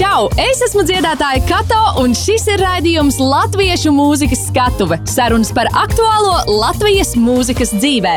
Čau! Es esmu dziedātāja Kato, un šis ir raidījums Latviešu mūzikas skatuve - sarunas par aktuālo Latvijas mūzikas dzīvē.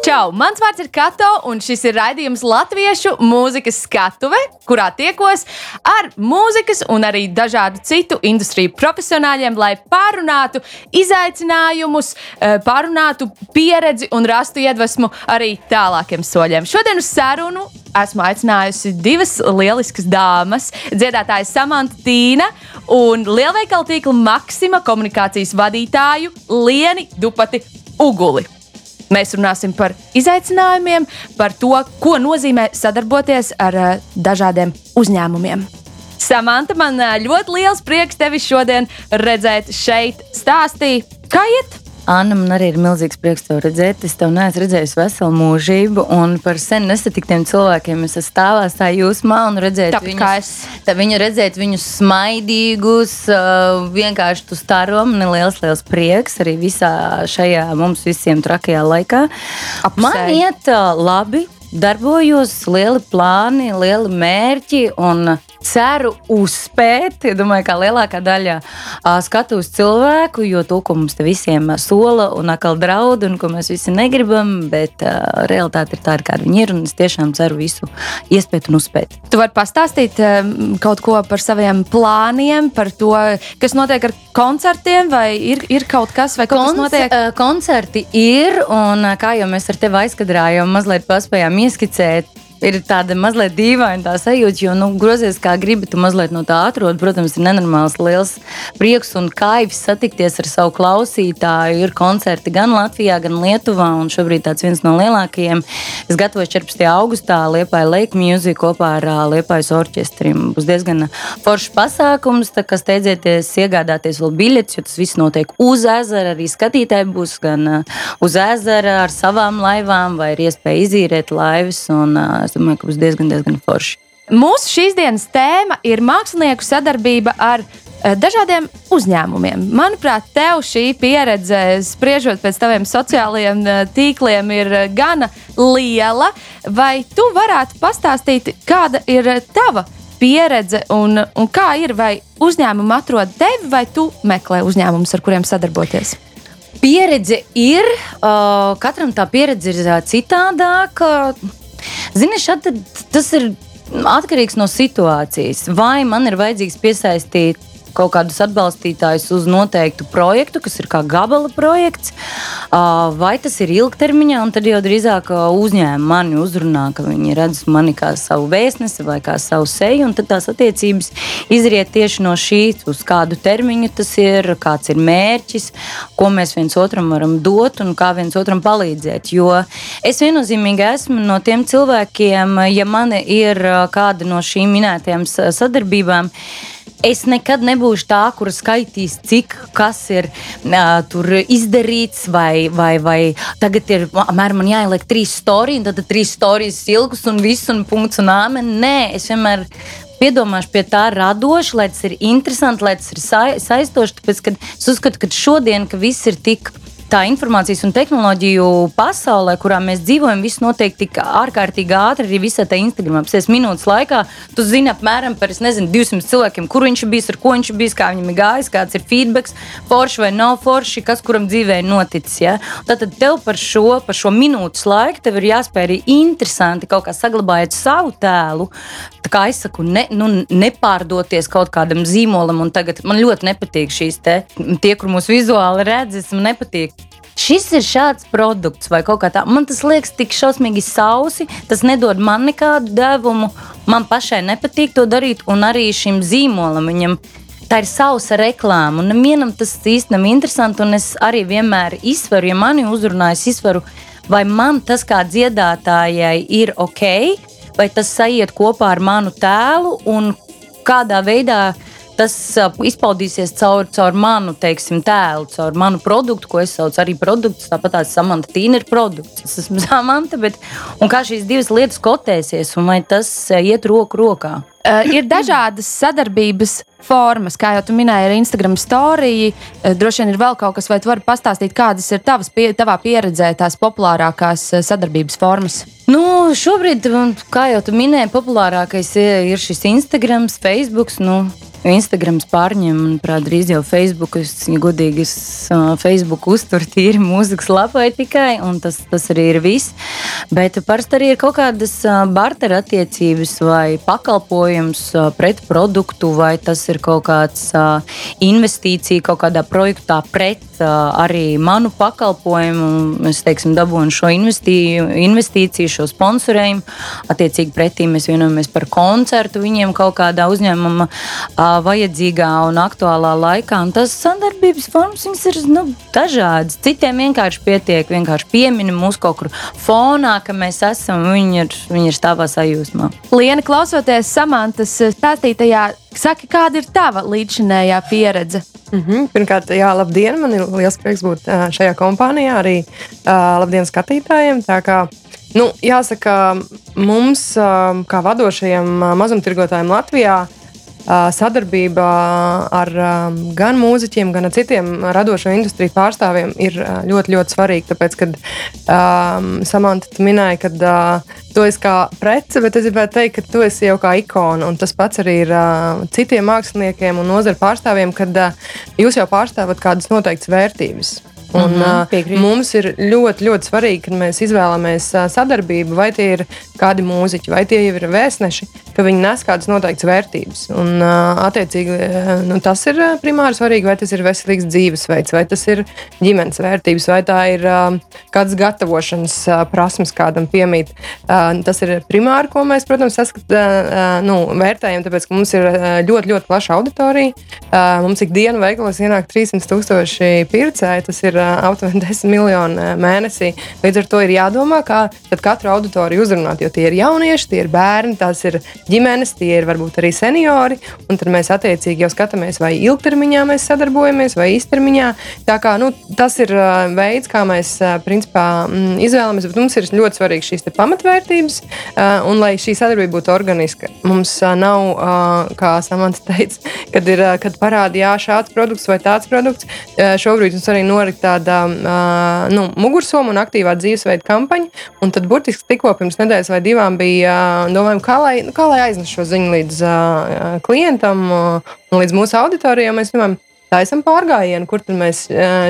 Čau! Mans vārds ir Kato, un šis ir raidījums Latviešu mūzikas skatuve, kurā tiekos ar mūzikas un arī dažādu citu industriju profesionāļiem, lai pārunātu izaicinājumus, eh, pārunātu pieredzi un rastu iedvesmu arī tālākiem soļiem. Šodien uz sarunu esmu aicinājusi divas lieliskas dāmas, dziedātāju Samanta Tīna un lielveikala tīkla Maksima komunikācijas vadītāju Lieni Dupati Uguli. Mēs runāsim par izaicinājumiem, par to, ko nozīmē sadarboties ar uh, dažādiem uzņēmumiem. Samanta, man uh, ļoti liels prieks tevi šodien redzēt šeit. Stāstīja, kā iet? Anna, man arī ir milzīgs prieks te redzēt. Es tev neesmu redzējis veselu mūžību, un par sen nesatiktiem cilvēkiem es esmu stāvās tā jūsmā un redzēt Tāpat kā es. Tā viņu redzēt viņus smaidīgus, uh, vienkārši tu staro. Man ir liels, liels prieks arī visā šajā mums visiem trakajā laikā. Apsēj. Man iet uh, labi. Darbojos, lieli plāni, lieli mērķi un ceru uzspēt. Es domāju, ka lielākā daļa uz cilvēku, jo to, ko mums visiem sola un atkal draud, un ko mēs visi negribam, bet uh, realitāte ir tāda, kāda viņi ir. Un es tiešām ceru visu iespēt un uzspēt. Tu vari pastāstīt um, kaut ko par saviem plāniem, par to, kas notiek ar koncertiem, vai ir, ir kaut kas, vai kaut kas notiek? koncerti ir, un kā jau mēs ar tevi aizkadrājām, mazliet paspējām ieskicēt. Ir tāda mazliet dīvaina tā sajūta, jo, nu, grozies kā gribi, tu mazliet no tā atrod. Protams, ir nenormāls liels prieks un kaivs satikties ar savu klausītāju. Ir koncerti gan Latvijā, gan Lietuvā, un šobrīd tāds viens no lielākajiem. Es gatavoju 14. augustā Liepāja Lake Music kopā ar Liepājas orķestriem. Būs diezgan foršs pasākums, tā kā steidzieties iegādāties vēl biļetes, jo tas viss notiek uz ezera. Arī skatītāji būs gan uz ezera ar savām laivām, vai ir iespēja izīrēt laivas. Un, es domāju, ka būs diezgan, diezgan forši. Mūsu šīs dienas tēma ir mākslinieku sadarbība ar eh, dažādiem uzņēmumiem. Manuprāt, tev šī pieredze, spriežot pēc taviem sociālajiem eh, tīkliem, ir eh, gana liela. Vai tu varētu pastāstīt, kāda ir tava pieredze un, un kā ir? Vai uzņēmumi atrod tevi, vai tu meklē uzņēmumus, ar kuriem sadarboties? Pieredze ir, katram tā pieredze ir citādāka. Zini, šad, tas ir atkarīgs no situācijas. Vai man ir vajadzīgs piesaistīt kaut kādus atbalstītājus uz noteiktu projektu, kas ir kā gabala projekts, vai tas ir ilgtermiņā, un tad jau drīzāk uzņēmumi mani uzrunā, ka viņi redz mani kā savu vēstnesi vai kā savu seju, un tad tās attiecības izriet tieši no šī, uz kādu termiņu tas ir, kāds ir mērķis, ko mēs viens otram varam dot un kā viens otram palīdzēt. Jo es viennozīmīgi esmu no tiem cilvēkiem, ja man ir kāda no šīm minētajām sa- sadarbībām, Es nekad nebūšu tā, kur skaitīs, cik kas ir uh, izdarīts, vai, vai, vai tagad ir apmēram jāieliek trīs stāstījumi, tad trīs stāstījus ilgus un viss, un punkts un āmen. Nē, es vienmēr piedomāšu pie tā radoši, lai tas ir interesanti, lai tas ir sa saistoši. Tāpēc, es uzskatu, ka šodien, ka viss ir tik tā informācijas un tehnoloģiju pasaulē, kurā mēs dzīvojam, viss notiek tik ārkārtīgi ātri. Arī visā tajā Instagramā, 5 minūtes laikā, tu zini apmēram par nezinu, 200 cilvēkiem, kur viņš ir bijis, ar ko viņš ir bijis, kā viņam ir gājis, kāds ir feedback, forši vai nav forši, kas kuram dzīvē ir noticis. Ja? Tad tev par šo, par šo minūtes laiku ir jāspēj arī interesanti kaut kā saglabājot savu tēlu. Tā kā es saku, ne, nu, nepārdoties kaut kādam zīmolam, un tagad man ļoti nepatīk šīs te, tie, kur mūsu vizuāli redzes, man nepatīk. Šis ir šāds produkts, vai kaut kā tā. Man tas liekas tik šausmīgi sausi, tas nedod man nekādu devumu. Man pašai nepatīk to darīt, un arī šim zīmolam viņam tā ir sausa reklāma. Un nevienam tas īsti nav interesanti. Un es arī vienmēr izsveru, ja mani uzrunā, es izsveru, vai man tas kā dziedātājai ir ok, vai tas sajiet kopā ar manu tēlu un kādā veidā tas izpaudīsies caur, caur manu teiksim, tēlu, caur manu produktu, ko es saucu arī produkts. Tāpat tās samanta tīna ir produkts. Es esmu samanta, bet kā šīs divas lietas kotēsies un vai tas iet roku rokā? Uh, ir dažādas sadarbības formas, kā jau minēji, ir Instagram storija. Uh, droši vien ir vēl kaut kas, vai tu vari pastāstīt, kādas ir tavas, pie, tavā pieredzē tās populārākās sadarbības formas? Nu, šobrīd, kā jau minēji, populārākais ir šis Instagram, Facebook. Nu, Instagrams pārņem, manuprāt, drīz jau Facebook. Es, ja godīgi, es uh, Facebook uzturu tīri mūzikas lapai tikai, un tas, tas arī ir viss. Bet parasti arī ir kaut kādas bartera attiecības vai pakalpojums pret produktu, vai tas ir kaut kāds uh, investīcija kaut kādā projektā pret uh, arī manu pakalpojumu. Es, teiksim, dabūju šo investī, investīciju, šo sponsorējumu. Attiecīgi pretī mēs vienojamies par koncertu viņiem kaut kādā uzņēmuma. Uh, vajadzīgā un aktuālā laikā. Un tas sadarbības formas ir nu, dažādas. Citiem vienkārši pietiek, vienkārši pieminam mūsu kaut kur fonā, ka mēs esam, viņi ir, viņi ir stāvā sajūsmā. Liena, klausoties Samantas stāstītajā, saki, kāda ir tava līdzinējā pieredze? Mm -hmm. Pirmkārt, jā, labdien! Man ir liels prieks būt šajā kompānijā, arī labdien skatītājiem. Kā, nu, jāsaka, mums, kā vadošajiem mazumtirgotājiem Latvijā, sadarbība ar gan mūziķiem, gan ar citiem radošo industriju pārstāvjiem ir ļoti, ļoti svarīga. Tāpēc, kad um, Samants minēja, ka uh, tu esi kā prece, bet es gribētu teikt, ka tu esi jau kā ikona. Un tas pats arī ir uh, citiem māksliniekiem un nozara pārstāvjiem, kad uh, jūs jau pārstāvat kādas noteiktas vērtības. Un, mm -hmm, mums ir ļoti, ļoti svarīgi, kad mēs izvēlamies sadarbību, vai tie ir kādi mūziķi, vai tie ir vēstneši, ka viņi nes kādas noteiktas vērtības. Un, attiecīgi, nu, tas ir primāri svarīgi, vai tas ir veselīgs dzīvesveids, vai tas ir ģimenes vērtības, vai tā ir kādas gatavošanas prasmes kādam piemīt. Tas ir primāri, ko mēs, protams, saskat, nu, vērtējam, tāpēc, ka mums ir ļoti, ļoti plaša auditorija. Mums ikdienu veikalos ienāk 300 tūkstoši pircēji. Tas ir aptuveni 10 miljoni mēnesī. Līdz ar to ir jādomā, kā katru auditoriju uzrunāt, jo tie ir jaunieši, tie ir bērni, tās ir ģimenes, tie ir varbūt arī seniori. Tad mēs attiecīgi jau skatāmies, vai ilgtermiņā mēs sadarbojamies, vai īstermiņā. Tā kā, nu, tas ir veids, kā mēs principā mm, izvēlamies, bet mums ir ļoti svarīgi šīs pamatvērtības, un lai šī sadarbība būtu organiska. Mums nav, kā Samants teica, kad, ir, kad parādīja šāds produkts vai tāds produkts. Šobrīd mums arī norit tāda nu, mugursoma un aktīvā dzīvesveida kampaņa. Un tad burtiski tikko pirms nedēļas vai divām bija domājumi, kā lai, nu, kā lai aiznes šo ziņu līdz uh, klientam uh, un līdz mūsu auditorijai. Mēs domājam, taisam pārgājienu, kur mēs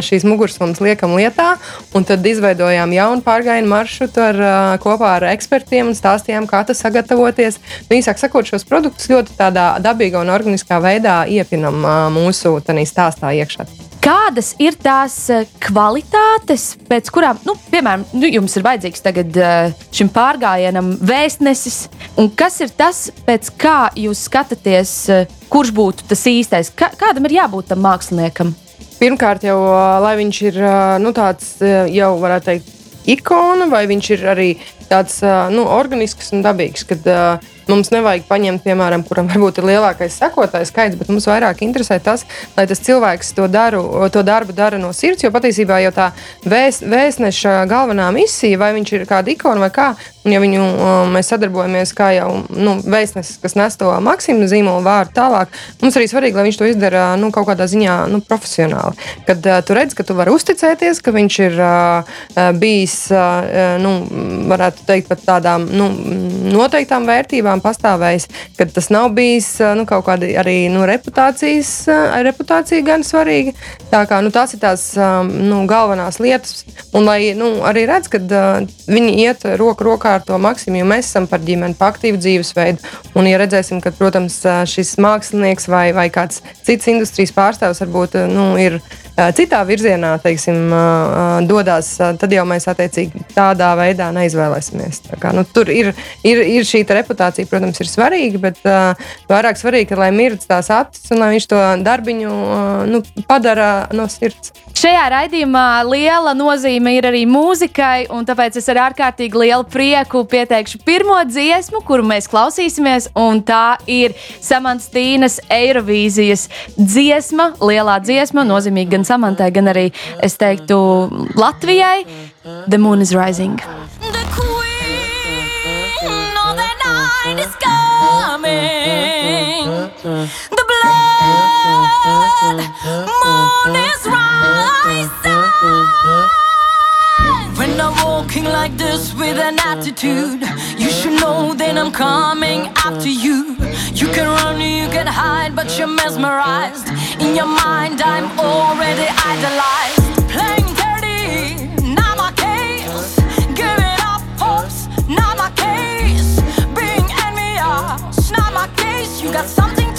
šīs mugursomas liekam lietā. Tad izveidojām jaunu pārgājienu maršrutu ar, kopā ar ekspertiem un stāstījām, kā tas sagatavoties. Nu, īsāk sakot, šos produktus ļoti tādā dabīgā un organiskā veidā iepinam mūsu stāstā iekšā. Kādas ir tās eh, kvalitātes, pēc kurām, nu, piemēram, nu, jums ir vajadzīgs tagad eh, šim pārgājienam vēstnesis, un kas ir tas, pēc kā jūs skatāties, eh, kurš būtu tas īstais? Kā, kādam ir jābūt tam māksliniekam? Pirmkārt, jau lai viņš ir nu, tāds, jau varētu teikt, ikona, vai viņš ir arī tāds nu, organisks un dabīgs. Kad, uh, Mums nevajag paņemt, piemēram, kuram varbūt ir lielākais sekotājs skaits, bet mums vairāk interesē tas, lai tas cilvēks to, daru, to darbu dara no sirds. Jo patiesībā jau tā vēst, vēstneša galvenā misija, vai viņš ir kāda ikona vai kā, un ja viņu mēs sadarbojamies kā jau nu, vēstnesis, kas nes to maksimumu zīmolu vārdu tālāk, mums arī svarīgi, lai viņš to izdara nu, kaut kādā ziņā nu, profesionāli. Kad uh, tu redz, ka tu vari uzticēties, ka viņš ir uh, bijis, uh, nu, varētu teikt, pat tādām nu, noteiktām vērtībām tiešām pastāvējis, ka tas nav bijis nu, kaut kāda arī nu, reputācijas, reputācija gan svarīga. Tā kā, nu, tās ir tās nu, galvenās lietas. Un lai nu, arī redz, ka viņi iet roku rokā ar to maksimumu, jo mēs esam par ģimeni, par aktīvu dzīvesveidu. Un, ja redzēsim, ka, protams, šis mākslinieks vai, vai kāds cits industrijas pārstāvs varbūt nu, ir citā virzienā teiksim, dodas, tad jau mēs attiecīgi tādā veidā neizvēlēsimies. Kā, nu, tur ir, ir, ir šī reputācija, protams, ir svarīga, bet vairāk svarīgi, lai mirdz tās acis un lai viņš to darbiņu nu, padara no sirds. Šajā raidījumā liela nozīme ir arī mūzikai, un tāpēc es ar ārkārtīgi lielu prieku pieteikšu pirmo dziesmu, kuru mēs klausīsimies. Tā ir Samantīnas Eirovīzijas dziesma, lielā dziesma, nozīmīga gan Samantai, gan arī, es teiktu, Latvijai. The Moon is Rising. The queen of the night is coming. The blood moon is rising. When I'm walking like this with an attitude, you should know that I'm coming after you. You can run, you can hide, but you're mesmerized. In your mind, I'm already idolized. Playing dirty, not my case. Giving up hopes, not my case. Being envious, not my case. You got something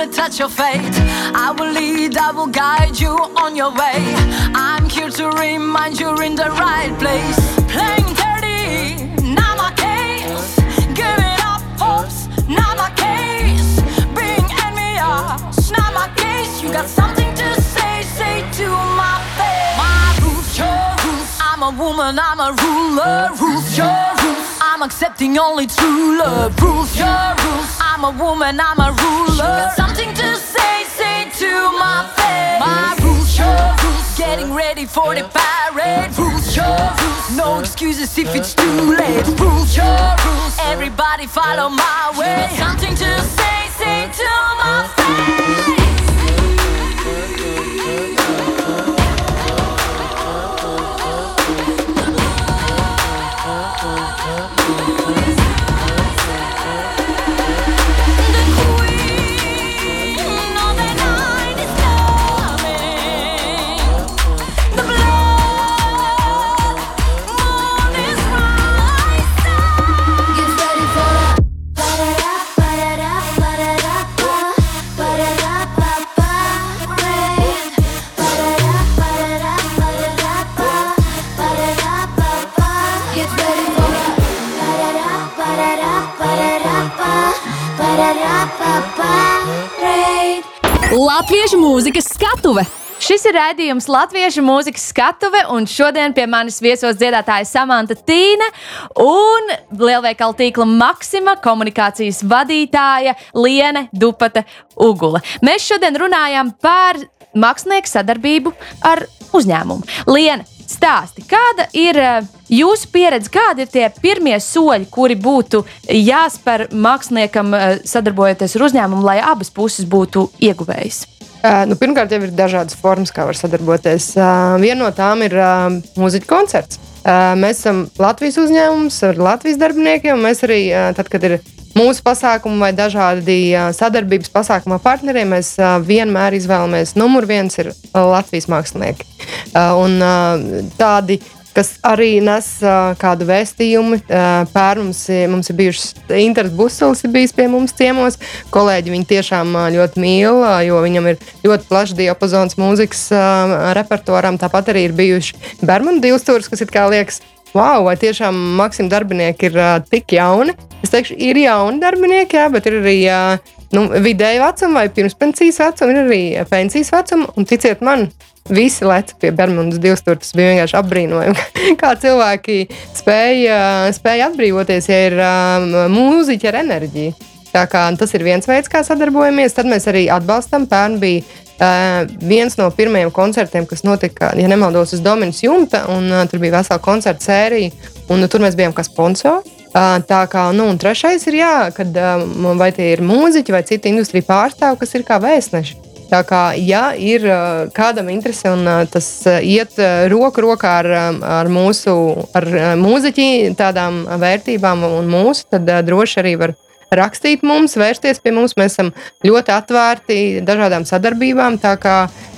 me touch your fate. I will lead, I will guide you on your way. I'm here to remind you're in the right place. Playing dirty, not my case. Giving up hopes, not my case. Being envious, not my case. You got something to say, say to my face. My rules, your rules. I'm a woman, I'm a ruler. Rules, your rules. I'm accepting only true love. Rules, your rules. I'm a woman, I'm a ruler. To my face. My rules, your rules. Getting ready for the parade. Rules, your rules. No excuses if it's too late. Rules, your rules. Everybody follow my way. Something to say, say to my face. Latviešu mūzikas skatuve! Šis ir raidījums Latviešu mūzikas skatuve, un šodien pie manis viesos dziedātāja Samanta Tīna un lielveikala tīkla Maksima komunikācijas vadītāja Liene Dupata Ugula. Mēs šodien runājam par mākslinieku sadarbību ar uzņēmumu. Liene, stāsti, kāda ir eh, jūsu pieredze, kādi ir tie pirmie soļi, kuri būtu jāspēr māksliniekam eh, sadarbojoties ar uzņēmumu, lai abas puses būtu ieguvējis? Nu, pirmkārt, jau ir dažādas formas, kā var sadarboties. Viena no tām ir mūziķa koncerts. Mēs esam Latvijas uzņēmums ar Latvijas darbiniekiem. Mēs arī, tad, kad ir mūsu pasākumi vai dažādi sadarbības pasākumi ar partneriem, mēs vienmēr izvēlamies numur viens ir Latvijas mākslinieki. Un tādi kas arī nes uh, kādu vēstījumu. Uh, Pērn mums, ir- mums ir bijušas Inters Busulis, ir bijis pie mums ciemos. Kolēģi viņu tiešām uh, ļoti mīl, uh, jo viņam ir ļoti plašs diapazons mūzikas uh, repertuāram. Tāpat arī ir bijuši Bermuda divstūris, kas it kā liekas. Wow, vai tiešām Maksim darbinieki ir uh, tik jauni? Es teikšu, ir jauni darbinieki, jā, bet ir arī uh, nu, vidēji vecuma vai pirmspensijas vecuma, ir arī pensijas vecuma. Un ticiet man, Visi lec pie Bermudas divstūra. Tas bija vienkārši apbrīnojami, kā cilvēki spēja, spēja atbrīvoties, ja ir um, mūziķi ar enerģiju. Tā kā, tas ir viens veids, kā sadarbojamies. Tad mēs arī atbalstam. Pērn bija uh, viens no pirmajiem koncertiem, kas notika, ja nemaldos, uz Dominas jumta. Un, uh, tur bija vesela koncerta sērija, un uh, tur mēs bijām kā sponsori. Uh, tā kā, nu, trešais ir, jā, kad um, vai tie ir mūziķi vai citi industrija pārstāvji, kas ir kā vēstneši. Tā kā, ja ir kādam interese un tas iet roku rokā ar, ar mūsu ar, mūziķi, tādām vērtībām un mūsu, tad droši arī var rakstīt mums, vērsties pie mums. Mēs esam ļoti atvērti dažādām sadarbībām. Tā kā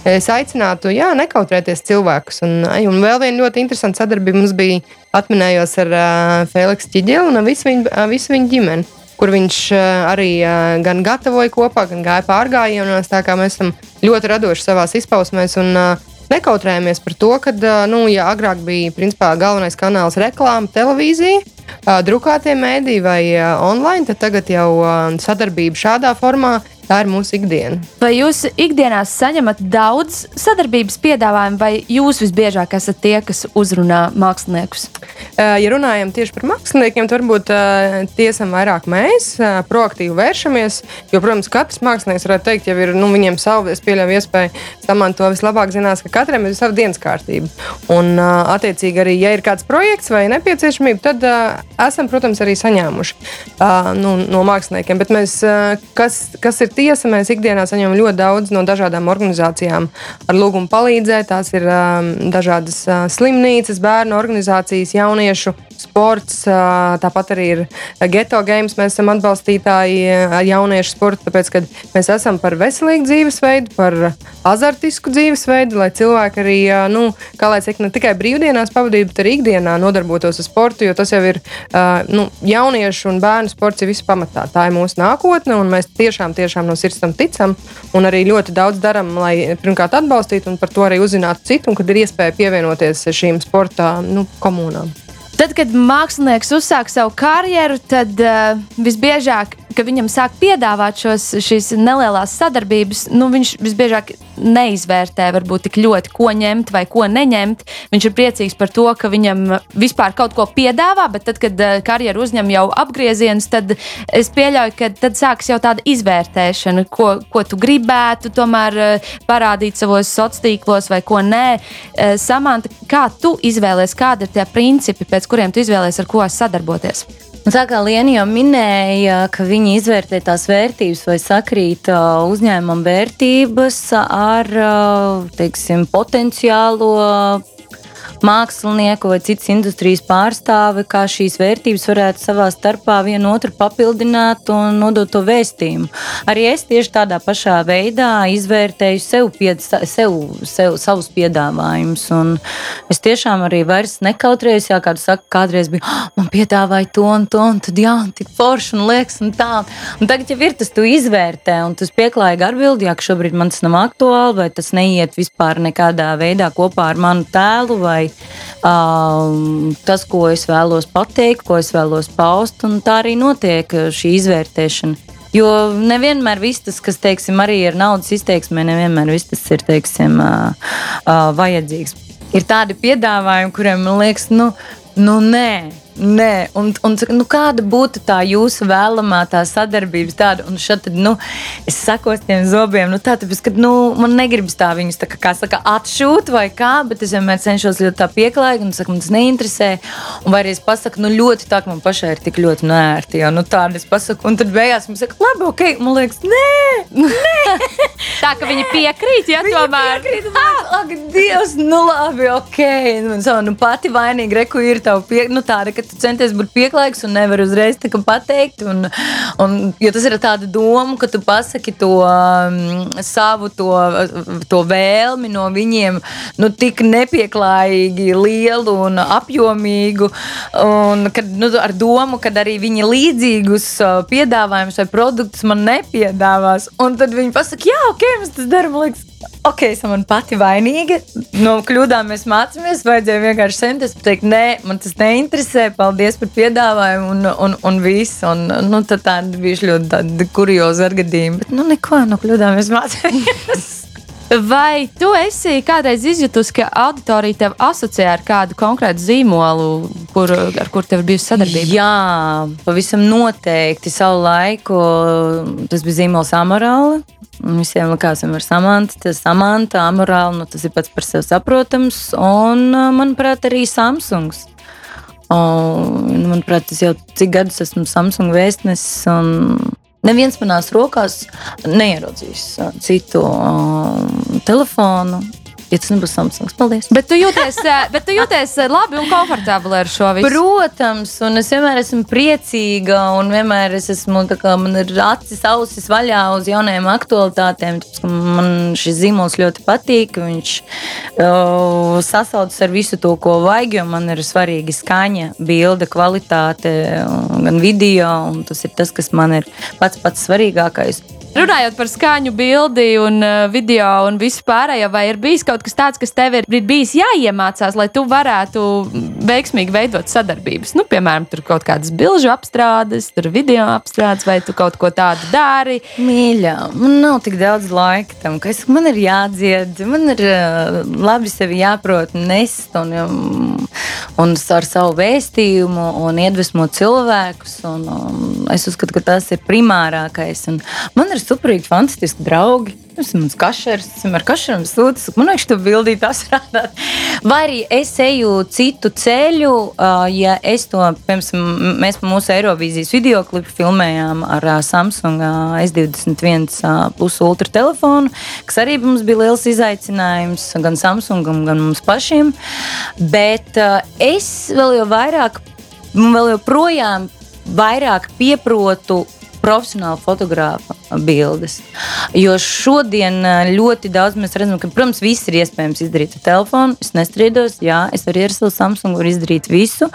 es aicinātu, jā, nekautrēties cilvēkus. Un, un vēl viena ļoti interesanta sadarbība mums bija atminējos ar uh, Feliksu Čiģeli un visu viņu, visu viņu ģimeni. kur viņš arī gan gatavoja kopā, gan gāja pārgājienos. Tā kā mēs esam ļoti radoši savā izpausmēs. Un, uh, Nekautrējamies par to, ka, nu, ja agrāk bija principā, galvenais kanāls reklāma, televīzija, drukātie mēdī vai online, tad tagad jau sadarbība šādā formā Tā ir mūsu ikdiena. Vai jūs ikdienā saņemat daudz sadarbības piedāvājumu, vai jūs visbiežāk esat tie, kas uzrunā māksliniekus? Ja runājam tieši par māksliniekiem, tad varbūt tiesam vairāk mēs proaktīvi vēršamies. Jo, protams, katrs mākslinieks varētu teikt, jau ir nu, viņiem savu, pieļauju iespēju, man to vislabāk zinās, ka katram ir sava dienas kārtība. Un, attiecīgi, arī, ja ir kāds projekts vai nepieciešamība, tad esam, protams, arī saņēmuši nu, no māksliniekiem. Bet mēs, kas, kas ir tiesa, mēs ikdienā saņemam ļoti daudz no dažādām organizācijām ar lūgumu palīdzēt. Tās ir um, dažādas uh, slimnīcas, bērnu organizācijas, jauniešu sports. Uh, tāpat arī ir geto games. Mēs esam atbalstītāji ar jauniešu sportu, tāpēc, ka mēs esam par veselīgu dzīvesveidu, par azartisku dzīvesveidu, lai cilvēki arī, uh, nu, kā lai saka, ne tikai brīvdienās pavadītu, bet arī ikdienā nodarbotos ar sportu, jo tas jau ir uh, nu, jauniešu un bērnu sports ir visu pamatā. Tā ir mūsu nākotne, un mēs tiešām, tiešām no sirds tam ticam, un arī ļoti daudz darām, lai pirmkārt atbalstītu un par to arī uzzinātu citu, un kad ir iespēja pievienoties šīm sporta nu, komunām. Tad, kad mākslinieks uzsāk savu karjeru, tad uh, visbiežāk ka viņam sāk piedāvāt šos, šīs nelielās sadarbības, nu, viņš visbiežāk neizvērtē varbūt tik ļoti, ko ņemt vai ko neņemt. Viņš ir priecīgs par to, ka viņam vispār kaut ko piedāvā, bet tad, kad uh, karjeru uzņem jau apgriezienus, tad es pieļauju, ka tad sāks jau tāda izvērtēšana, ko, ko tu gribētu tomēr uh, parādīt savos sociālos tīklos vai ko nē. Uh, Samanta, kā tu izvēlējies, kādi ir tie principi, pēc kuriem tu izvēlējies ar ko sadarboties? Un tā kā Lienija jau minēja, ka viņi izvērtē tās vērtības vai sakrīt uzņēmuma vērtības ar teiksim, potenciālo mākslinieku vai citas industrijas pārstāvi, kā šīs vērtības varētu savā starpā vienu otru papildināt un nodot to vēstījumu. Arī es tieši tādā pašā veidā izvērtēju sev, pied, sev, sev savus piedāvājumus. Es tiešām arī vairs nekautrējos, ja kāds saka, kādreiz bija, oh, man piedāvāja to un to, un tad jā, tik forši un liekas un tā. Un tagad jau ir tas, tu izvērtē, un tas pieklājīgi atbild, ja šobrīd man tas nav aktuāli, vai tas neiet vispār nekādā veidā kopā ar manu tēlu vai um, tas, ko es vēlos pateikt, ko es vēlos paust, tā arī notiek šī izvērtēšana. Jo nevienmēr viss tas, kas teiksim, arī ir naudas izteiksmē, nevienmēr viss tas ir teiksim, uh, uh, vajadzīgs. Ir tādi piedāvājumi, kuriem man liekas, nu, nu nē, Nē, un, un nu, kāda būtu tā jūsu vēlamā tā sadarbības tāda, un šeit, nu, es sakos tiem zobiem, nu, tā, tāpēc, ka, nu, man negribas tā viņus, tā kā, kā saka, atšūt vai kā, bet es vienmēr cenšos ļoti tā pieklājīgi, un saku, man tas neinteresē, un vai arī es pasaku, nu, ļoti tā, ka man pašai ir tik ļoti nērti, jo, nu, tāda es pasaku, un tad beigās man saka, labi, ok, man liekas, nē, nē. tā, ka viņi piekrīt, ja Viņa tomēr. Piekrīt, ah, ak, Dievs, nu labi, ok. Nu, savu, nu, pati vainīga, reku ir tava pie, nu, tāda, ka tu centies būt pieklājīgs un nevar uzreiz pateikt. Un, un, jo tas ir tāda doma, ka tu pasaki to um, savu to, to vēlmi no viņiem, nu, tik nepieklājīgi lielu un apjomīgu. Un, kad, nu, ar domu, ka arī viņi līdzīgus uh, piedāvājumus vai produktus man nepiedāvās. Un tad viņi pasaka, jā, ok, mēs tas darām. Liekas, ok, esam man pati vainīga. No kļūdām mēs mācāmies. Vajadzēja vienkārši centties pateikt, nē, man tas neinteresē. Paldies par piedāvājumu un, un, un viss. Un, nu, tad tāda bija ļoti kurioza ar gadījumu. Bet, nu, neko, no kļūdām mēs mācāmies. Vai tu esi kādreiz izjutusi, ka auditorija tev asociē ar kādu konkrētu zīmolu, kur, ar kur tev ir bijusi sadarbība? Jā, pavisam noteikti savu laiku. Tas bija zīmols Amorāla. Visiem likās, ka ir samanta, tas samanta, amorāli, nu, tas ir pats par sevi saprotams. Un, manuprāt, arī Samsungs. Un, manuprāt, tas jau cik gadus esmu Samsung vēstnesis. Un, Neviens manās rokās neieraudzīs citu um, telefonu. Ja tas nebūs Samsungs, paldies. Bet tu jūties, eh, bet tu jūties eh, labi un komfortabli ar šo visu. Protams, un es vienmēr esmu priecīga, un vienmēr es esmu kā man ir acis, ausis vaļā uz jaunajām aktualitātēm. tāpēc, Man šis zīmols ļoti patīk. Viņš uh, sasaucas ar visu to, ko vajag, jo man ir svarīga skaņa, bilde, kvalitāte, gan video. un Tas ir tas, kas man ir pats pats svarīgākais. Runājot par skaņu, bildi un uh, video un visu pārējo, vai ir bijis kaut kas tāds, kas tev ir bijis jāiemācās, lai tu varētu veiksmīgi veidot sadarbības? Nu, piemēram, tur kaut kādas bilžu apstrādes, tur video apstrādes, vai tu kaut ko tādu dari. Mīļā, man nav tik daudz laika tam, ka es, man ir jādzied, man ir uh, labi sevi jāprot nest un, um, un ar savu vēstījumu un iedvesmot cilvēkus. Un, um, es uzskatu, ka tas ir primārākais. Un man ir superīgi, fantastiski draugi. Es esmu kašers, esmu ar kašeru sūdzis. Man liekas, tu bildī tas rādāt. Vai arī es eju citu ceļu, ja es to, piemēram, mēs pa mūsu Eirovīzijas video klipu filmējām ar Samsung uh, S21 uh, plus ultra telefonu, kas arī mums bija liels izaicinājums gan Samsungam, gan mums pašiem. Bet es vēl jau vairāk, vēl joprojām vairāk pieprotu profesionāla fotografa bildes. Jo šodien eh, ļoti daudz mēs redzam, ka, protams, viss ir iespējams izdarīt ar telefonu. Es nestrīdos, jā, es arī ar savu Samsungu varu izdarīt visu,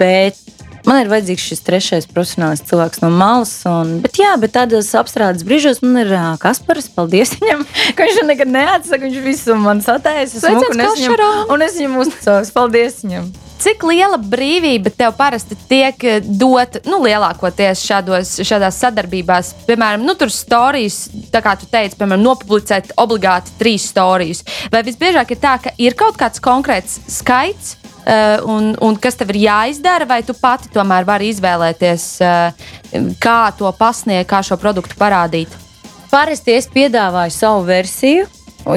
bet Man ir vajadzīgs šis trešais profesionāls cilvēks no malas. Un, bet, jā, bet tādos apstrādes brīžos man ir uh, Kaspars. Paldies viņam, ka viņš nekad neatsaka. Viņš visu man sataisa. Sveiciens Un es viņam, un es viņam uzticos. Paldies viņam! Cik liela brīvība tev parasti tiek dota, nu, lielākoties šādos, šādās sadarbībās? Piemēram, nu, tur stāstījis, tā kā tu teici, piemēram, nopublicēt obligāti trīs stāstus. Vai visbiežāk ir tā, ka ir kaut kāds konkrēts skaits, uh, un, un kas tev ir jāizdara, vai tu pati tomēr vari izvēlēties, uh, kā to pasniegt, kā šo produktu parādīt? Parasti es piedāvāju savu versiju.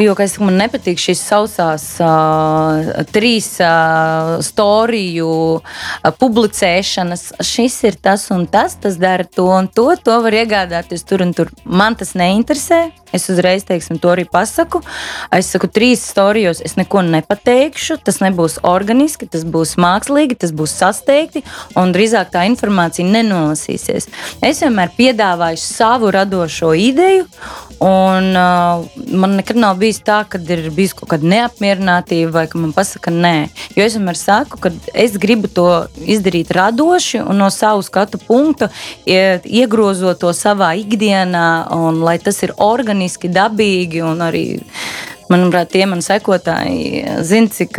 Jo es, man nepatīk šīs sausās uh, trīs uh, storiju uh, publicēšanas. Šis ir tas un tas, tas dara to un to. To var iegādāties tur un tur. Man tas neinteresē. Es uzreiz teiksim, to arī pasaku. Es saku, trīs storijos es neko nepateikšu. Tas nebūs organiski, tas būs mākslīgi, tas būs sasteigti, un drīzāk tā informācija nenolasīsies. Es vienmēr piedāvāju savu radošo ideju, un uh, man nekad nav bijis tā, ka ir bijusi kaut kāda neapmierinātība vai ka man pasaka nē. Jo es vienmēr saku, ka es gribu to izdarīt radoši un no savu skatu punktu, ie- iegrozot to savā ikdienā, un lai tas ir organiski, dabīgi un arī. Manuprāt, tie mani sekotāji zina, cik,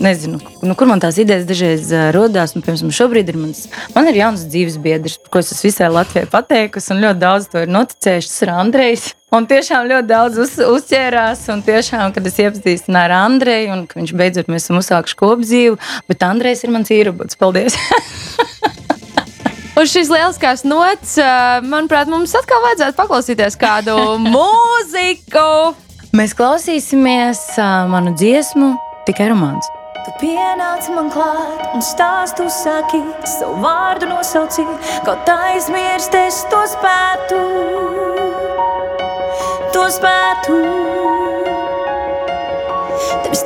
nezinu, nu, kur man tās idejas dažreiz ā, rodās. Un, piemēram, šobrīd ir mans, man ir jauns dzīves biedrs, par ko es esmu visai Latvijai pateikusi, un ļoti daudz to ir noticējuši. Tas ir Andrejs. Un tiešām ļoti daudz uz, uzķērās, un tiešām, kad es iepazīstināju ar Andreju, un viņš beidzot mēs esam uzsākuši kopdzīvu, bet Andrejs ir mans īrobots. Paldies! Uz šīs lieliskās nots, manuprāt, mums atkal vajadzētu paklausīties kādu mūziku. Mēs klausīsimies uh, manu dziesmu, tikai romāns. Tu pienāc man klāt un stāstu saki, savu vārdu nosauci, kaut aizmirst es to spētu. To spētu.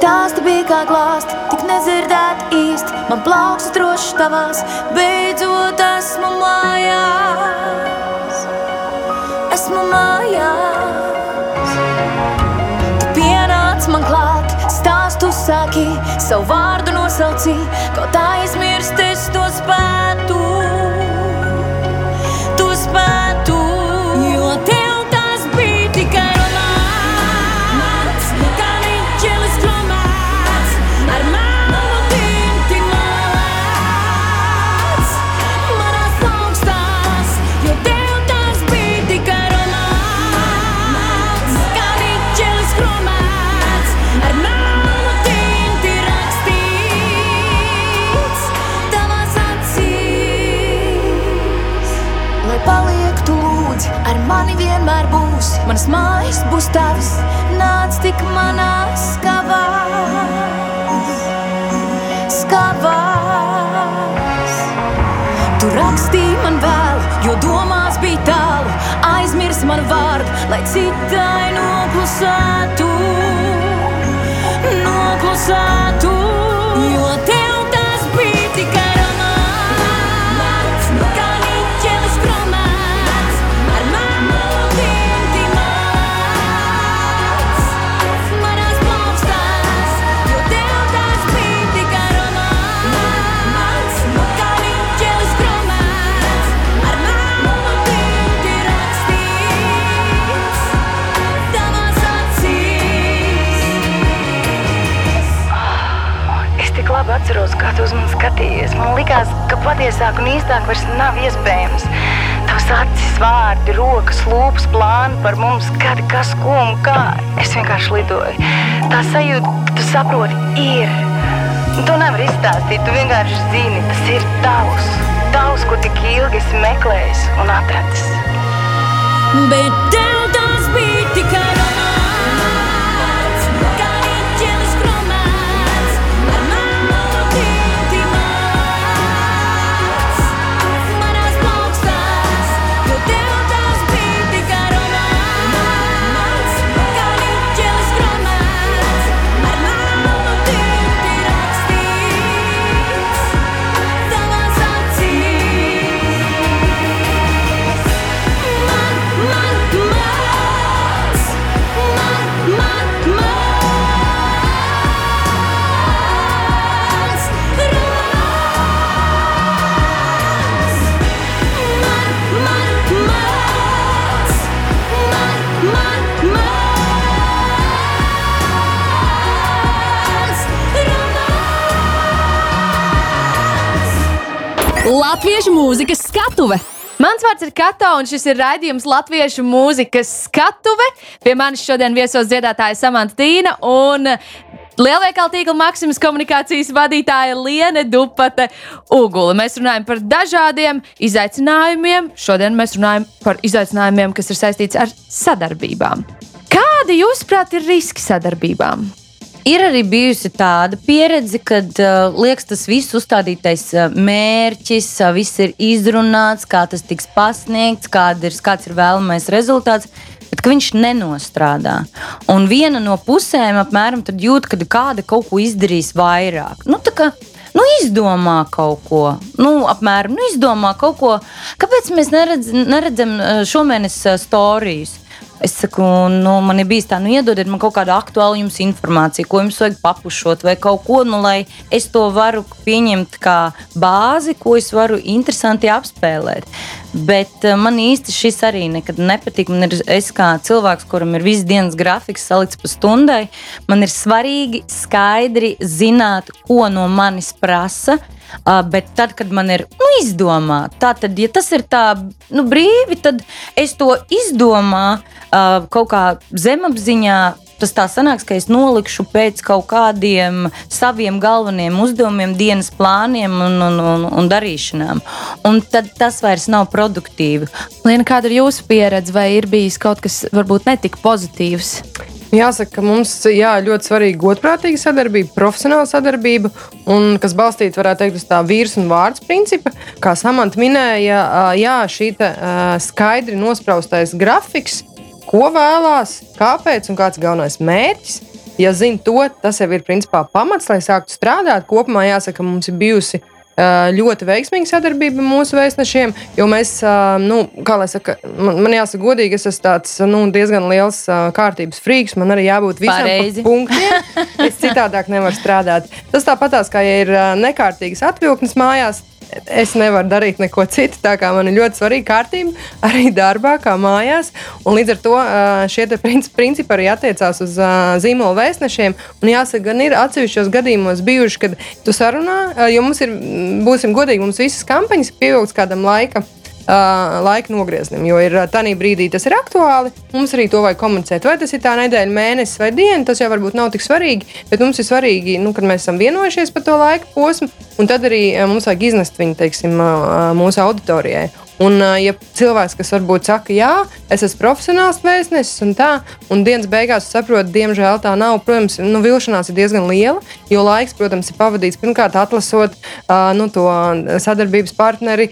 Stāsti bija kā glāsti, tik nedzirdēt īsti. Man plauks droši tavās, beidzot esmu mājās. Esmu mājās. Tu pienāc man klāt, stāstu saki, savu vārdu nosauci, kaut aizmirst es to spētu. Manas mājas būs tavas, nāc tik manās skavās. Skavās. Tu rakstīji man vēl, jo domās bija tālu. Aizmirs man vārdu, lai citai noklusētu. Likās, ka patiesāk un īstāk vairs nav iespējams. Tavs acis, vārdi, rokas, lūpas, plāni par mums, kad kas, ko un kā. Es vienkārši lidoju. Tā sajūta, ka tu saproti, ir. Tu nevari izstāstīt, tu vienkārši zini, tas ir tavs. Tavs, ko tik ilgi esi meklējis un atradis. Bet tev tas bija tikai Latviešu mūzikas skatuve. Mans vārds ir Kato, un šis ir raidījums Latviešu mūzikas skatuve. Pie manis šodien viesos dziedātāja Samants Tīna un lielveikala tīkla Maksimas komunikācijas vadītāja Liene Dupate Ugula. Mēs runājam par dažādiem izaicinājumiem. Šodien mēs runājam par izaicinājumiem, kas ir saistīti ar sadarbībām. Kādi, jūsuprāt, ir riski sadarbībām? Ir arī bijusi tāda pieredze, kad uh, liekas, tas viss uzstādītais uh, mērķis, uh, viss ir izrunāts, kā tas tiks pasniegts, kāda ir, kāds ir vēlamais rezultāts. Bet viņš nenostrādā. Un viena no pusēm apmēram jūt, ka kāda kaut ko izdarīs vairāk. Nu, kā nu, izdomā kaut ko, nu, apmēram nu, izdomā kaut ko. Kāpēc mēs neredz, neredzam uh, šomēnes stāstus? Es saku, nu, man ir bijis tā, nu, iedodiet man kaut kādu aktuālu jums informāciju, ko jums vajag papušot, vai kaut ko, nu, lai es to varu pieņemt kā bāzi, ko es varu interesanti apspēlēt. Bet uh, man īsti šis arī nekad nepatīk. Man ir, es kā cilvēks, kuram ir viss dienas grafiks salikts pa stundai, man ir svarīgi skaidri zināt, ko no manis prasa. Uh, bet tad, kad man ir nu, izdomāta, tā tad, ja tas ir tā nu, brīvi, tad es to izdomāju uh, kaut kā zemapziņā. Tas tā sanāks, ka es nolikšu pēc kaut kādiem saviem galvenajiem uzdevumiem, dienas plāniem un, un, un, un darīšanām. Un tad tas vairs nav produktīvi. Liena, kāda ir jūsu pieredze, vai ir bijis kaut kas varbūt netik pozitīvs? Jāsaka, ka mums jā, ļoti svarīga godprātīga sadarbība, profesionāla sadarbība, un kas balstīta, varētu teikt, uz tā vīrs un vārds principa. Kā Samants minēja, jā, šī te, skaidri nospraustais grafiks, ko vēlās, kāpēc un kāds ir galvenais mērķis. Ja zina to, tas jau ir principā pamats, lai sāktu strādāt. Kopumā jāsaka, mums ir bijusi ļoti veiksmīga sadarbība ar mūsu vēstnešiem, jo mēs, ā, nu, kā lai saka, man, man jāsaka, godīgi, es esmu tāds nu, diezgan liels ā, kārtības frīks. Man arī jābūt visam pa punktiem. Es citādāk nevaru strādāt. Tas tāpatās, kā ja ir nekārtīgas atvilknes mājās. Es nevaru darīt neko citu. Tā kā man ir ļoti svarīga kārtība arī darbā, kā mājās. Un līdz ar to šie principi arī attiecās uz zīmola vēstnešiem. Un jāsaka, gan ir atsevišķos gadījumos bijuši, kad tu sarunā, jo mums ir, būsim godīgi, mums visas kampaņas pievilktas kādam laikam laika nogrieznim. Jo ir tādā brīdī tas ir aktuāli. Mums arī to vajag komunicēt. Vai tas ir tā nedēļa, mēnesis vai diena, tas jau varbūt nav tik svarīgi. Bet mums ir svarīgi, nu, kad mēs esam vienojušies par to laika posmu, un tad arī mums vajag iznest viņu teiksim, mūsu auditorijai. Un, ja cilvēks, kas varbūt saka, jā, es esmu profesionāls vēstnesis, un tā, un dienas beigās saprotu, diemžēl tā nav, protams, nu, vilšanās ir diezgan liela, jo laiks, protams, ir pavadīts pirmkārt atlasot nu, to sadarbības partneri,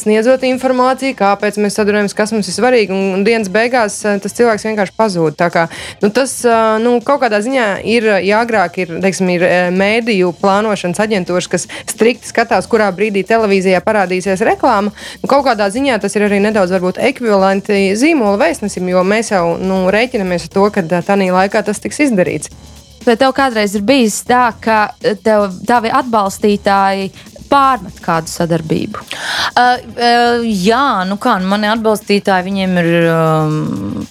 sniedzot informāciju, kāpēc mēs sadarbojamies, kas mums ir svarīgi, un, dienas beigās tas cilvēks vienkārši pazūd. Kā, nu, tas nu, kaut kādā ziņā ir jāgrāk, ir, teiksim, ir mēdīju plānošanas aģentūras, kas strikti skatās, kurā brīdī televīzijā parādīsies reklāma. Nu, kaut kādā ziņā tas ir arī nedaudz varbūt ekvivalenti zīmola vēstnesim, jo mēs jau nu, rēķinamies ar to, ka tādā laikā tas tiks izdarīts. Vai tev kādreiz ir bijis tā, ka tev tavi atbalstītāji pārmet kādu sadarbību? Uh, uh, jā, nu kā, nu mani atbalstītāji, viņiem ir um,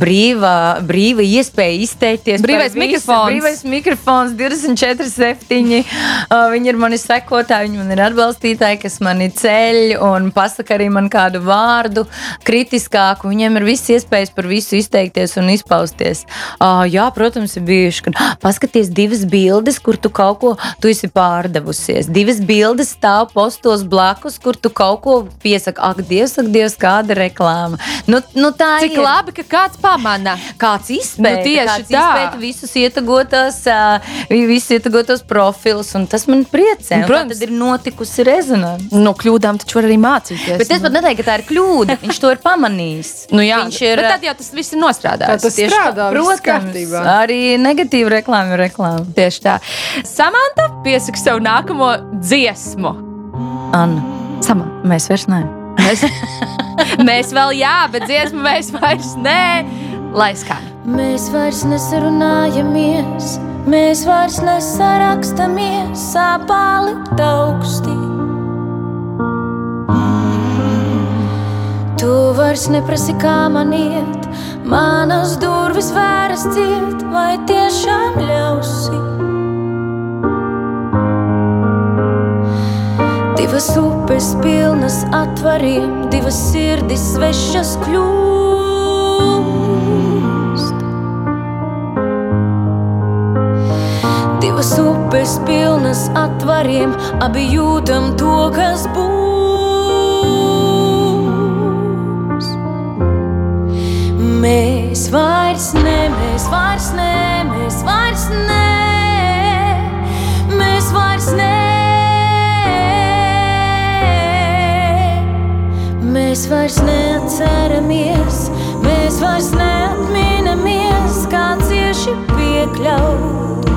brīva, brīva iespēja izteikties. Brīvais mikrofons. Brīvais mikrofons, 24, 7. Uh, viņi ir mani sekotāji, viņi man ir atbalstītāji, kas mani ceļ un pasaka arī man kādu vārdu kritiskāku. Viņiem ir viss iespējas par visu izteikties un izpausties. Uh, jā, protams, ir bijuši, ka paskaties divas bildes, kur tu kaut ko tu esi pārdevusies. Divas bildes stāv postos blakus, kur tu kaut ko piesaki. Ak, Dievs, ak, Dievs, kāda reklāma. Nu, nu, tā Cik ir. labi, ka kāds pamana. Kāds izpēta, Nu, tieši kāds tā. izpēta visus ietegotos, uh, visus ietegotos profilus, un tas man priecē. Nu, Un protams. Tad ir notikusi rezonance. No kļūdām taču var arī mācīties. Bet es pat neteiktu, ka tā ir kļūda. Viņš to ir pamanījis. Nu, jā, Viņš ir. bet tad jau tas viss ir nostrādājis. Tā tas Tieši strādā, Protams, arī negatīva reklāma ir reklāma. Tieši tā. Samanta piesaka savu nākamo dziesmu. Anna, Samanta. mēs vairs neesam. Mēs, mēs vēl jā, bet dziesmu mēs vairs nē. Lai skan. Mēs vairs nesarunājamies, mēs vairs nesarakstamies, sāpāli augstī. Tu vairs neprasi, kā man iet, manas durvis vēras ciet, vai tiešām ļausi. Divas upes pilnas atvariem, divas sirdis svešas kļūst. Divas upes pilnas atvariem, abi jūtam to, kas būs. Mēs vairs ne, mēs vairs ne, Mēs vairs neatceramies, mēs vairs neatminamies, kā cieši piekļaut.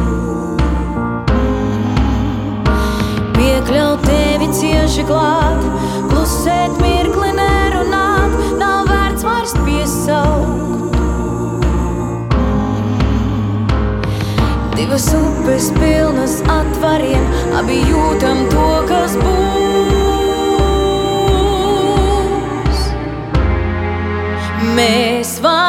Piekļaut tevi cieši klāt, klusēt mirkli nerunāt, nav vērts vairs piesaukt. Divas upes pilnas atvariem, abi jūtam to, kas būs. Mēs vairs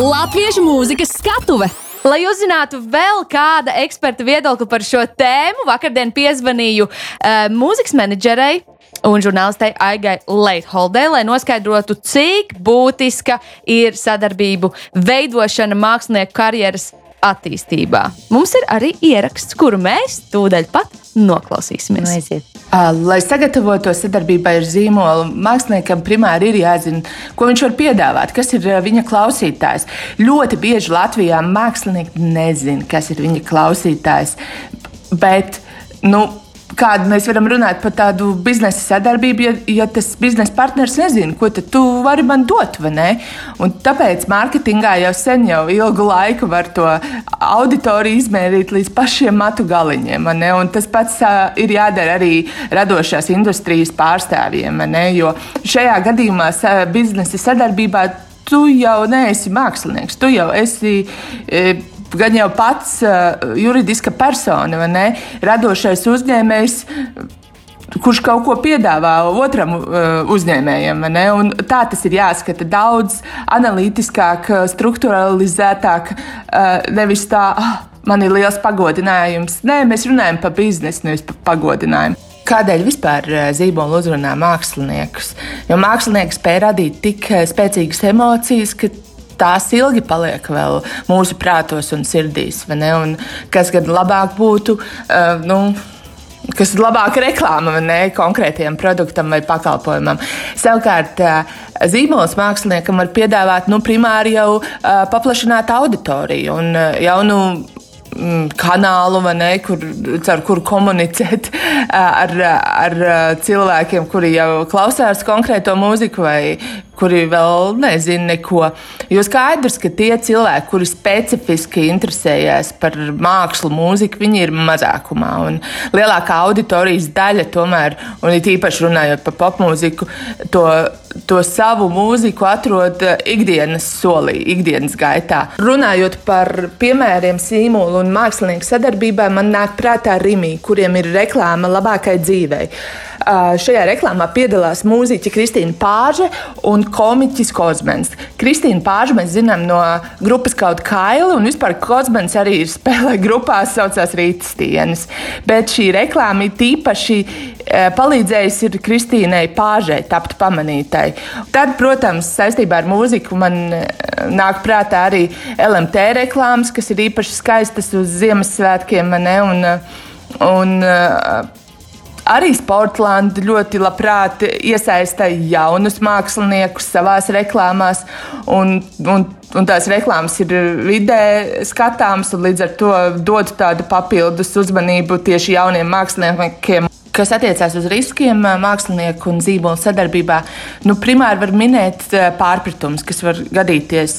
Latviešu mūzikas skatuve. Lai uzzinātu vēl kāda eksperta viedokli par šo tēmu, vakardien piezvanīju uh, mūzikas menedžerei un žurnālistei Aigai Leitholdei, lai noskaidrotu, cik būtiska ir sadarbību veidošana mākslinieku karjeras attīstībā. Mums ir arī ieraksts, kuru mēs tūdaļ pat noklausīsimies. Nu, aiziet. Ā, Lai sagatavotos sadarbībai ar zīmolu, māksliniekam primāri ir jāzina, ko viņš var piedāvāt, kas ir viņa klausītājs. Ļoti bieži Latvijā mākslinieki nezina, kas ir viņa klausītājs. Bet, nu, Kādu mēs varam runāt par tādu biznesa sadarbību, ja, ja tas biznesa partneris nezina, ko tu vari man dot, tāpēc mārketingā jau sen, jau ilgu laiku var to auditoriju izmērīt līdz pašiem matu galiņiem. tas pats uh, ir jādara arī radošās industrijas pārstāvjiem, jo šajā gadījumā sa- biznesa sadarbībā tu jau neesi mākslinieks, tu jau esi. E, Gan jau pats uh, juridiska persona, vai ne? Radošais uzņēmējs, kurš kaut ko piedāvā otram uh, uzņēmējam. Tā tas ir jāskata daudz analītiskāk, uh, struktūralizētāk, nevis tā, ah, man ir liels pagodinājums. Nē, mēs runājam par biznesu, nevis par pagodinājumu. Kādēļ vispār eh, zīmola uzrunā māksliniekus? Jo mākslinieks spēj radīt tik eh, spēcīgas emocijas, ka tās ilgi paliek vēl mūsu prātos un sirdīs. Un kas gan labāk būtu? Uh, nu, kas ir labāka reklāma ne, konkrētajam produktam vai pakalpojumam. Savukārt, ā, zīmols māksliniekam var piedāvāt nu, primāri jau ā, paplašinātu auditoriju un jaunu mm, kanālu, ne, kur, ar kuru komunicēt ar, ar cilvēkiem, kuri jau klausās konkrēto mūziku vai kuri vēl nezina neko. Jo skaidrs, ka tie cilvēki, kuri specifiski interesējas par mākslu, mūziku, viņi ir mazākumā. Un lielākā auditorijas daļa tomēr, un it īpaši runājot par popmūziku, to, to savu mūziku atrod eh, ikdienas solī, ikdienas gaitā. Runājot par piemēriem sīmolu un mākslinieku sadarbībā, man nāk prātā Rimī, kuriem ir reklāma labākai dzīvei. Šajā reklāmā piedalās mūziķi Kristīna Pāža un komiķis Kozmens. Kristīna Pāža mēs zinām no grupas kaut kaili, un vispār Kozmens arī ir spēlē grupā, saucās Rītas dienas. Bet šī reklāma ir tīpaši eh, palīdzējusi ir Kristīnai Pāžai tapt pamanītai. Tad, protams, saistībā ar mūziku man eh, nāk prātā arī LMT reklāmas, kas ir īpaši skaistas uz Ziemassvētkiem. ne, Un, eh, un, Arī Sportlanda ļoti labprāt iesaista jaunus māksliniekus savā reklāmās, un, un, un tās reklāmas ir vidē skatāmas, un līdz ar to dod tādu papildus uzmanību tieši jauniem māksliniekiem. Kas attiecās uz riskiem mākslinieku un zīmolu sadarbībā, nu, primāri var minēt pārpratums, kas var gadīties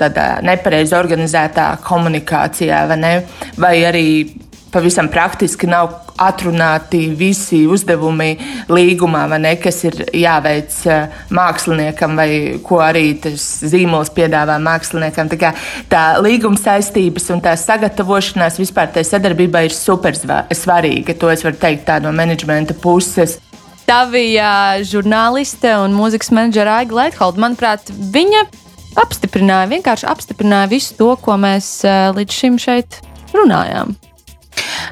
tādā nepareizi organizētā komunikācijā, vai, ne? vai arī pavisam praktiski nav atrunāti visi uzdevumi līgumā, ne, kas ir jāveic eh, māksliniekam, vai ko arī tas zīmols piedāvā māksliniekam. Tā, tā līguma saistības un tā sagatavošanās vispār tai sadarbībai ir super svarīga. To es varu teikt tā no menedžmenta puses. Tā bija žurnāliste un mūzikas menedžera Aiga Leitholda. Manuprāt, viņa apstiprināja, vienkārši apstiprināja visu to, ko mēs eh, līdz šim šeit runājām.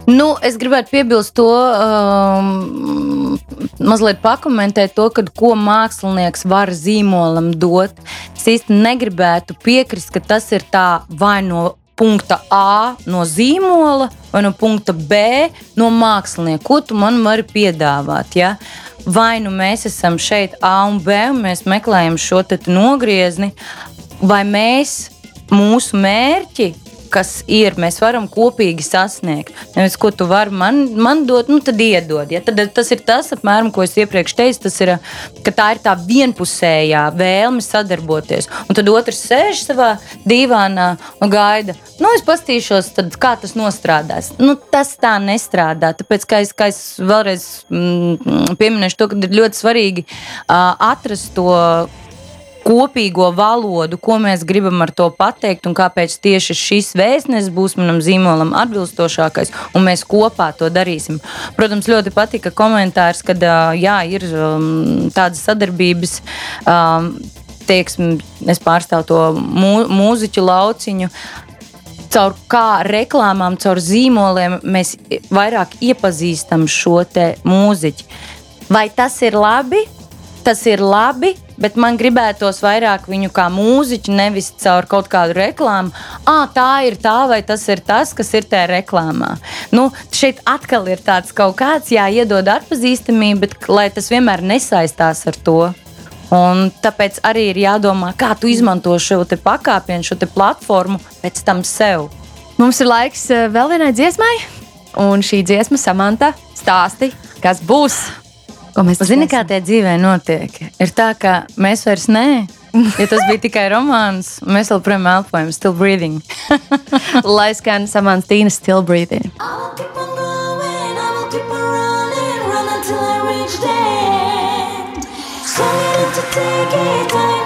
Nu, es gribētu piebilst to, um, mazliet pakomentēt to, kad, ko mākslinieks var zīmolam dot. Es īsti negribētu piekrist, ka tas ir tā vai no punkta A no zīmola vai no punkta B no mākslinieka. Ko tu man vari piedāvāt? Ja? Vai nu mēs esam šeit A un B un mēs meklējam šo te nogriezni, vai mēs mūsu mērķi kas ir, mēs varam kopīgi sasniegt. Nevis, ko tu vari man, man dot, nu tad iedod. Ja? Tad, tas ir tas, apmēram, ko es iepriekš teicu, tas ir, ka tā ir tā vienpusējā vēlme sadarboties. Un tad otrs sēž savā dīvānā un gaida. Nu, es paskatīšos, tad, kā tas nostrādās. Nu, tas tā nestrādā. Tāpēc, kā es, kā es vēlreiz mm, pieminēšu to, ka ir ļoti svarīgi uh, atrast to kopīgo valodu, ko mēs gribam ar to pateikt, un kāpēc tieši šis vēstnesis būs manam zīmolam atbilstošākais, un mēs kopā to darīsim. Protams, ļoti patika komentārs, ka jā, ir um, tādas sadarbības. Teiksim, es pārstāvu to mū, mūziķu lauciņu, caur kā reklāmām, caur zīmoliem mēs vairāk iepazīstam šo mūziķu. Vai tas ir labi? Tas ir labi, bet man gribētos vairāk viņu kā mūziķu, nevis caur kaut kādu reklāmu. Ah, tā ir tā, vai tas ir tas, kas ir tajā reklāmā. Nu, šeit atkal ir tāds kaut kāds jāiedod atpazīstamība, bet lai tas vienmēr nesaistās ar to. Un tāpēc arī ir jādomā, kā tu izmanto šo pakāpienu, šo platformu pēc tam sev. Mums ir laiks eh, vēl vienai dziesmai, un šī dziesma samanta stāsti, kas būs. Ko mēs Zini, kā tie dzīvē notiek? Ir tā, ka mēs vairs nē. Ja tas bija tikai romāns, mēs joprojām elpojam, still breathing. Lai skan samanta Tīna Still Breathing. I'll keep on going, I will keep on running, run until I reach the end. Strong enough to take it,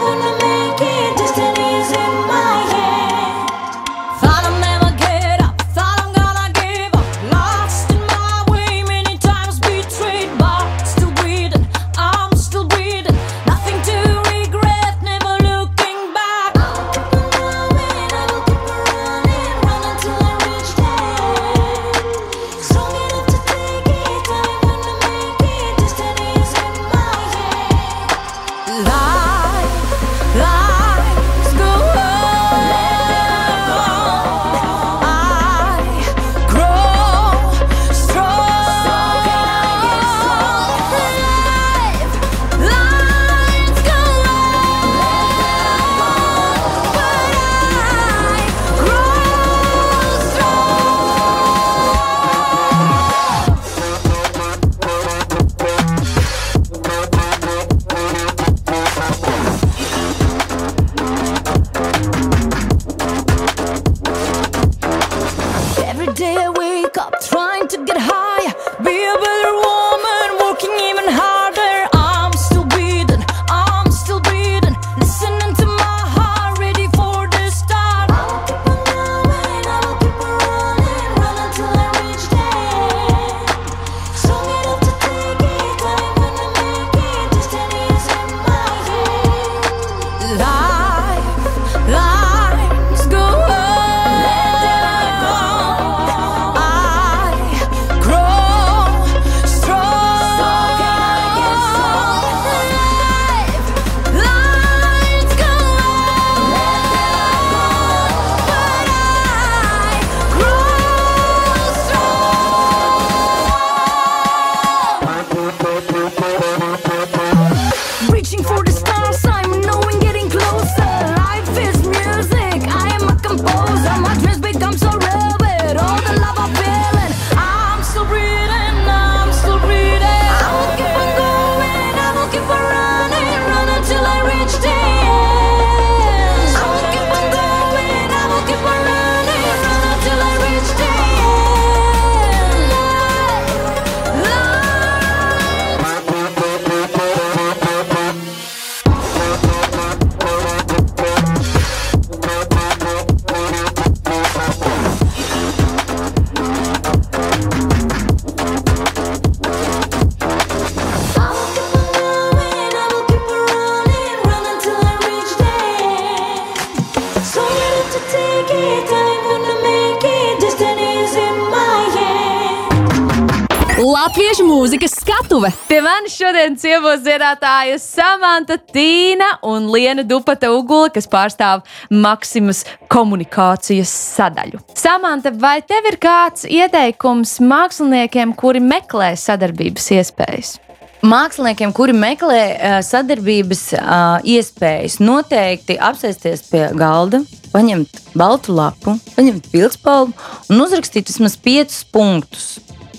manis šodien ciemos dziedātāja Samanta Tīna un Liena Dupata Ugula, kas pārstāv Maksimas komunikācijas sadaļu. Samanta, vai tev ir kāds ieteikums māksliniekiem, kuri meklē sadarbības iespējas? Māksliniekiem, kuri meklē uh, sadarbības uh, iespējas, noteikti apsēsties pie galda, paņemt baltu lapu, paņemt pildspalvu un uzrakstīt vismaz piecus punktus.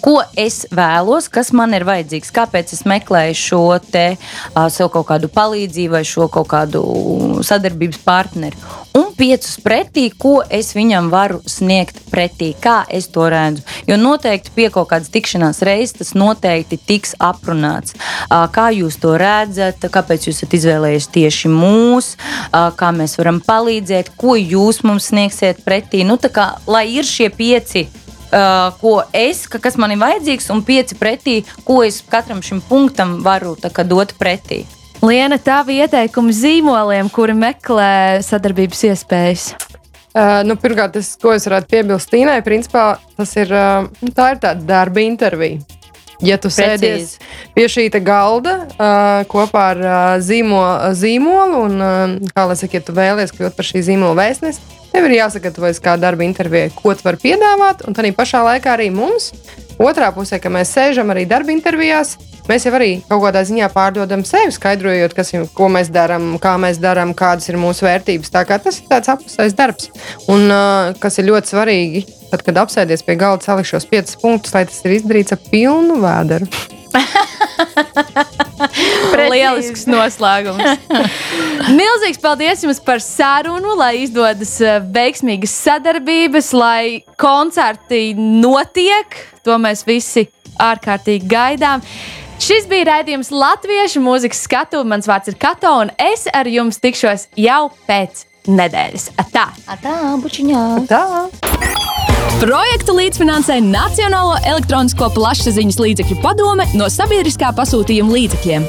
Ko es vēlos, kas man ir vajadzīgs, kāpēc es meklēju šo te uh, sev kaut kādu palīdzību vai šo kaut kādu sadarbības partneri. Un piecus pretī, ko es viņam varu sniegt pretī, kā es to redzu. Jo noteikti pie kaut kādas tikšanās reizes tas noteikti tiks aprunāts. Ā, Kā jūs to redzat, kāpēc jūs esat izvēlējies tieši mūs, ā, kā mēs varam palīdzēt, ko jūs mums sniegsiet pretī. Nu, kā, lai ir šie pieci. Uh, ko es, ka, kas man ir vajadzīgs, un pieci pretī, ko es katram šim punktam varu kā, dot pretī. Liena, tavi ieteikumi zīmoliem, kuri meklē sadarbības iespējas. Uh, nu, pirmkārt, tas, ko es varētu piebilst Tīnai, principā tas ir, uh, nu, tā ir tāda darba intervija. Ja tu Precīzi. sēdies pie šī galda, uh, kopā ar uh, zīmo, zīmolu. Un, uh, kā lai saka, ja tu vēlies kļūt par šī zīmola vēstnesi, tev ir jāsagatavojas kā darba intervijai, ko tu vari piedāvāt. Un tā pašā laikā arī mums, otrā pusē, kad mēs sēžam arī darba intervijās, mēs jau arī kaut kādā ziņā pārdodam sevi, skaidrojot, kas, ir- ko mēs darām, kā mēs darām, kādas ir mūsu vērtības. Tā kā tas ir tāds apusējs darbs. Un uh, kas ir ļoti svarīgi, tad, kad apsēdies pie galda, salikt šos piecus punktus, lai tas ir izdarīts ar pilnu vēderu. Lielisks noslēgums. Milzīgs paldies jums par sarunu, lai izdodas eh, veiksmīgas sadarbības, lai koncerti notiek. To mēs visi ārkārtīgi gaidām. Šis bija raidījums Latviešu mūzikas skatu. Mans vārds ir Kato, un es ar jums tikšos jau pēc nedēļas. Atā! Tā, bučiņā. Tā! Projektu līdzfinansē Nacionālo elektronisko plašsaziņas līdzekļu padome no sabiedriskā pasūtījuma līdzekļiem.